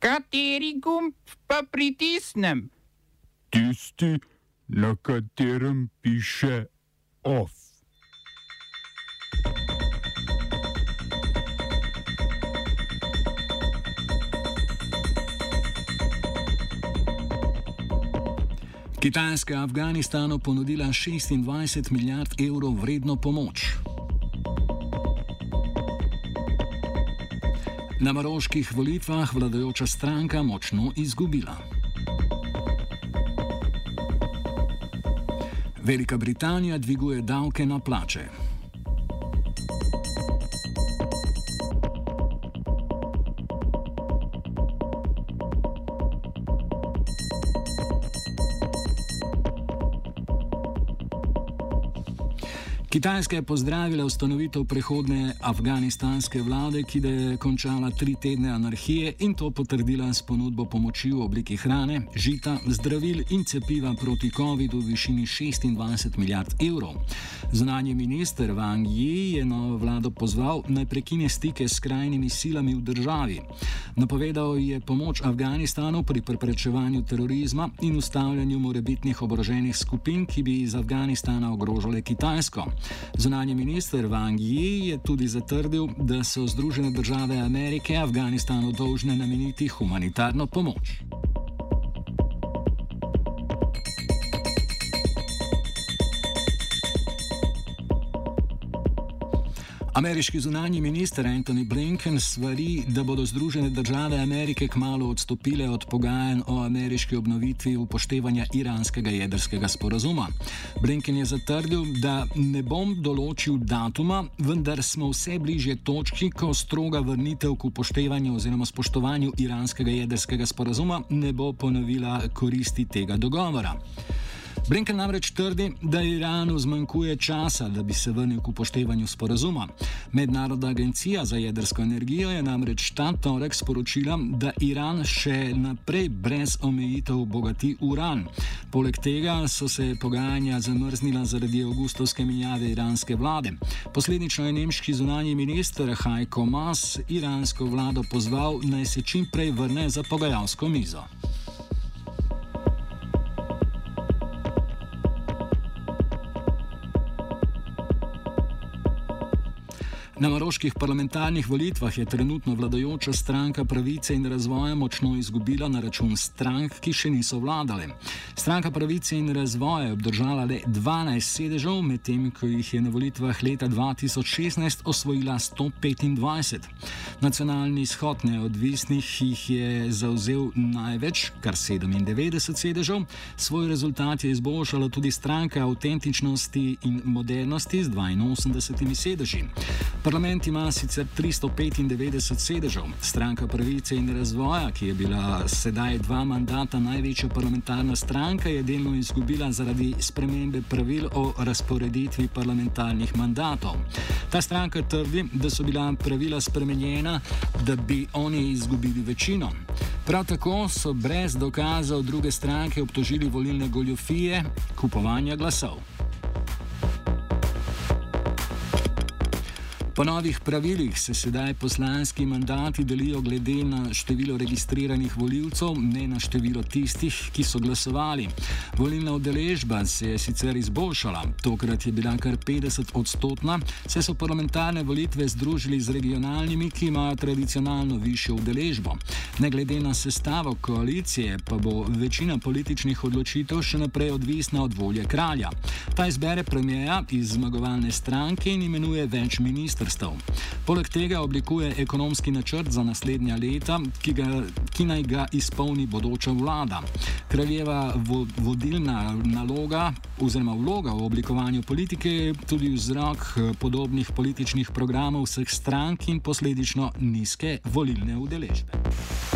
Kateri gumb pa pritisnem? Tisti, na katerem piše OF. Kitajska je Afganistanu ponudila 26 milijard evrov vredno pomoč. Na maroških volitvah vladajoča stranka močno izgubila. Velika Britanija dviguje davke na plače. Kitajska je pozdravila ustanovitev prehodne afganistanske vlade, ki je končala tri tedne anarhije in to potrdila s ponudbo pomoči v obliki hrane, žita, zdravil in cepiva proti COVID-u v višini 26 milijard evrov. Zunanji minister Wang Yi je novo vlado pozval naj prekine stike s skrajnimi silami v državi. Napovedal je pomoč Afganistanu pri preprečevanju terorizma in ustavljanju morebitnih oboroženih skupin, ki bi iz Afganistana ogrožale Kitajsko. Zunanji minister Wang Yi je tudi zatrdil, da so Združene države Amerike Afganistanu dolžne nameniti humanitarno pomoč. Ameriški zunanji minister Antony Blinken svari, da bodo Združene države Amerike kmalo odstopile od pogajanj o ameriški obnovitvi upoštevanja iranskega jedrskega sporazuma. Blinken je zatrdil, da ne bom določil datuma, vendar smo vse bližje točki, ko stroga vrnitev k upoštevanju oziroma spoštovanju iranskega jedrskega sporazuma ne bo ponovila koristi tega dogovora. Blinken namreč trdi, da Iranu zmanjkuje časa, da bi se vrnil k upoštevanju sporazuma. Mednarodna agencija za jedrsko energijo je namreč ta torek sporočila, da Iran še naprej brez omejitev bogati uran. Poleg tega so se pogajanja zamrznila zaradi avgustovske menjave iranske vlade. Posledično je nemški zunanji minister Heiko Maas iransko vlado pozval, naj se čim prej vrne za pogajalsko mizo. Na maroških parlamentarnih volitvah je trenutno vladajoča stranka pravice in razvoja močno izgubila na račun strank, ki še niso vladale. Stranka pravice in razvoja je obdržala le 12 sedežev, medtem ko jih je na volitvah leta 2016 osvojila 125. Nacionalni izhod neodvisnih jih je zauzel največ, kar 97 sedežev. Svoj rezultat je izboljšala tudi stranka avtentičnosti in modernosti z 82 sedeži. Parlament ima sicer 395 sedežev, stranka pravice in razvoja, ki je bila sedaj dva mandata največja parlamentarna stranka, je delno izgubila zaradi spremembe pravil o razporeditvi parlamentarnih mandatov. Ta stranka trdi, da so bila pravila spremenjena, da bi oni izgubili večino. Prav tako so brez dokazov druge stranke obtožili volilne goljofije kupovanja glasov. Po novih pravilih se sedaj poslanski mandati delijo glede na število registriranih voljivcev, ne na število tistih, ki so glasovali. Volilna udeležba se je sicer izboljšala, tokrat je bila kar 50 odstotna, saj so parlamentarne volitve združili z regionalnimi, ki imajo tradicionalno višjo udeležbo. Ne glede na sestavo koalicije, pa bo večina političnih odločitev še naprej odvisna od volje kralja. Ta izbere premijeja iz zmagovalne stranke in imenuje več ministrstev. Poleg tega oblikuje ekonomski načrt za naslednja leta, ki, ga, ki naj ga izpolni bodoča vlada. Kraljeva vo, vodilna naloga oziroma vloga v oblikovanju politike je tudi vzrok eh, podobnih političnih programov vseh strank in posledično nizke volilne udeležbe.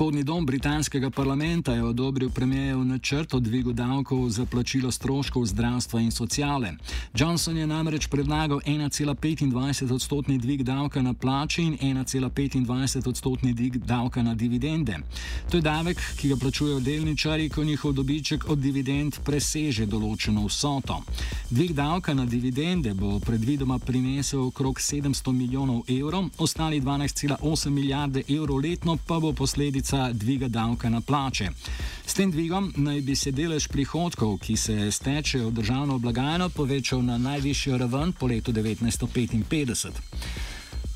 Spodnji dom britanskega parlamenta je odobril premijev načrt o dvigu davkov za plačilo stroškov zdravstva in sociale. Johnson je namreč predlagal 1,25 odstotni dvig davka na plače in 1,25 odstotni dvig davka na dividende. To je davek, ki ga plačujejo delničari, ko njihov dobiček od dividend preseže določeno vsoto. Dvig davka na dividende bo predvidoma prinesel okrog 700 milijonov evrov, ostali 12,8 milijarde evrov letno pa bo posledica dviga davka na plače. S tem dvigom naj bi se delež prihodkov, ki se stečejo v državno blagajno, povečal na najvišjo raven po letu 1955.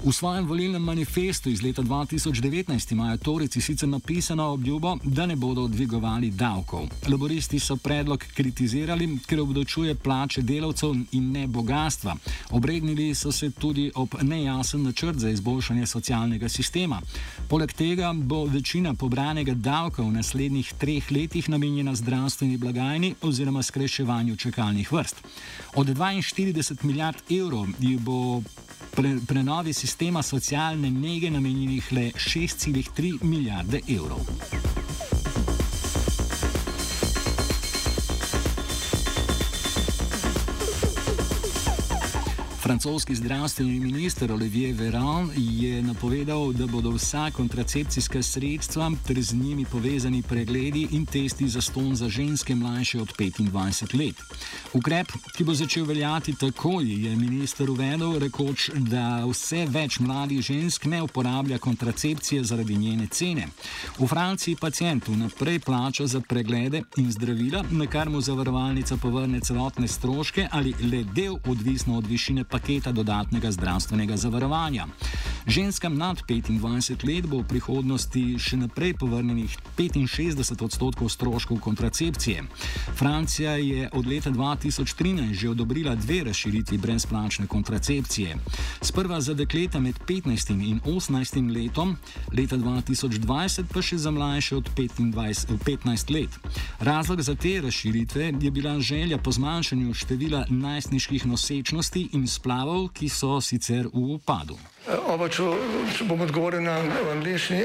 V svojem volilnem manifestu iz leta 2019 imajo Torici sicer napisano obljubo, da ne bodo dvigovali davkov. Laboristi so predlog kritizirali, ker obdočuje plače delavcev in ne bogatstva. Obregnili so se tudi ob nejasen načrt za izboljšanje socialnega sistema. Poleg tega bo večina pobranega davka v naslednjih treh letih namenjena zdravstveni blagajni oziroma skreševanju čakalnih vrst. Od 42 milijard evrov jih bo pre, prenovi sistema socialne nege namenjenih le 6,3 milijarde evrov. Francoski zdravstveni minister Olivier Véran je napovedal, da bodo vsa kontracepcijska sredstva ter z njimi povezani pregledi in testi za ston za ženske mlajše od 25 let. Ukrep, ki bo začel veljati takoj, je minister uvedel, rekoč, da vse več mladih žensk ne uporablja kontracepcije zaradi njene cene. V Franciji pacijent vnaprej plača za preglede in zdravila, na kar mu zavarovalnica povrne celotne stroške ali le del, odvisno od višine paketa dodatnega zdravstvenega zavarovanja. Ženskam nad 25 let bo v prihodnosti še naprej povrnjenih 65 odstotkov stroškov kontracepcije. Francija je od leta 2013 že odobrila dve razširitvi brezplačne kontracepcije. Sprva za dekleta med 15 in 18 letom, leta 2020 pa še za mlajše od 25, 15 let. Razlog za te razširitve je bila želja po zmanjšanju števila najstniških nosečnosti in splošno splavov, ki so sicer v upadu. Oba, če, če bom odgovoril na angliški.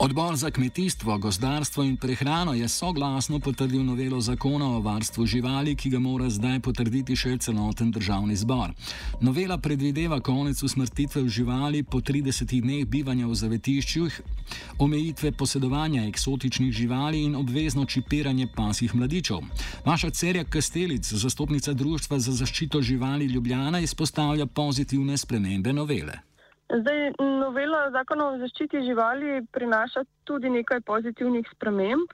Odbor za kmetijstvo, gozdarstvo in prehrano je soglasno potrdil novelo zakona o varstvu živali, ki ga mora zdaj potrditi še celoten državni zbor. Novela predvideva konec usmrtitve živali po 30 dneh bivanja v zavetiščih, omejitve posedovanja eksotičnih živali in obvezno čipiranje pasjih mladičev. Vaša Cerja Kastelic, zastopnica Društva za zaščito živali Ljubljana, izpostavlja pozitivne spremembe novele. Zdaj, novela zakona o zaščiti živali prinaša tudi nekaj pozitivnih sprememb.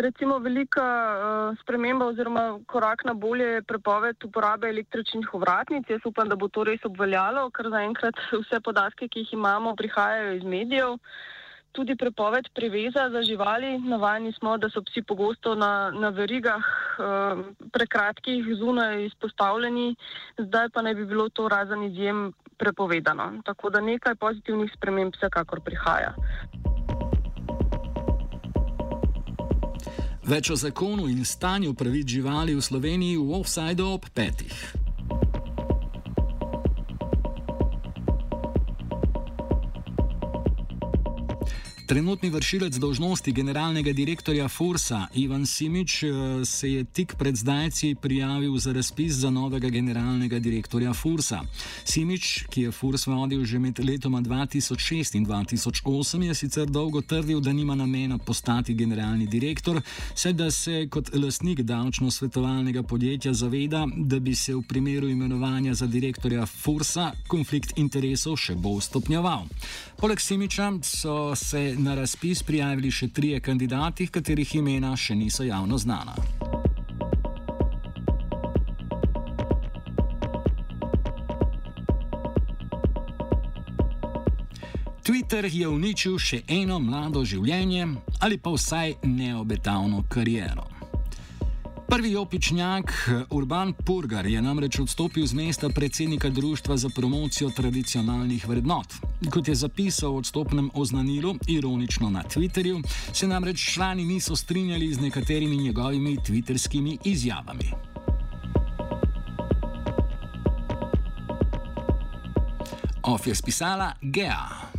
Recimo velika uh, sprememba oziroma korak na bolje je prepoved uporabe električnih ovratnic. Jaz upam, da bo to res obveljalo, ker zaenkrat vse podatke, ki jih imamo, prihajajo iz medijev. Tudi prepoved priveza za živali. Navajeni smo, da so psi pogosto na, na verigah uh, prekratkih zunaj izpostavljeni, zdaj pa ne bi bilo to razen izjem prepovedano. Tako da nekaj pozitivnih sprememb vsekakor prihaja. Več o zakonu in stanju pravic živali v Sloveniji v offsajdu ob petih. Trenutni vršilec dožnosti generalnega direktorja Fursa Ivan Simič eh, se je tik pred zdajci prijavil za razpis za novega generalnega direktorja Fursa. Simič, ki je Furs vodil že med letoma 2006 in 2008, je sicer dolgo trdil, da nima namena postati generalni direktor, saj da se kot lastnik davčno-svetovalnega podjetja zaveda, da bi se v primeru imenovanja za direktorja Fursa konflikt interesov še bolj stopnjeval. Poleg Simiča so se na razpis prijavili še trije kandidati, katerih imena še niso javno znana. Twitter je uničil še eno mlado življenje ali pa vsaj neobetavno kariero. Prvi opičnjak Urban Purgar je namreč odstopil z mesta predsednika Društva za promocijo tradicionalnih vrednot. Kot je zapisal v odstopnem oznanilu, ironično na Twitterju, se namreč člani niso strinjali z nekaterimi njegovimi twitterskimi izjavami. Of je spisala Gea.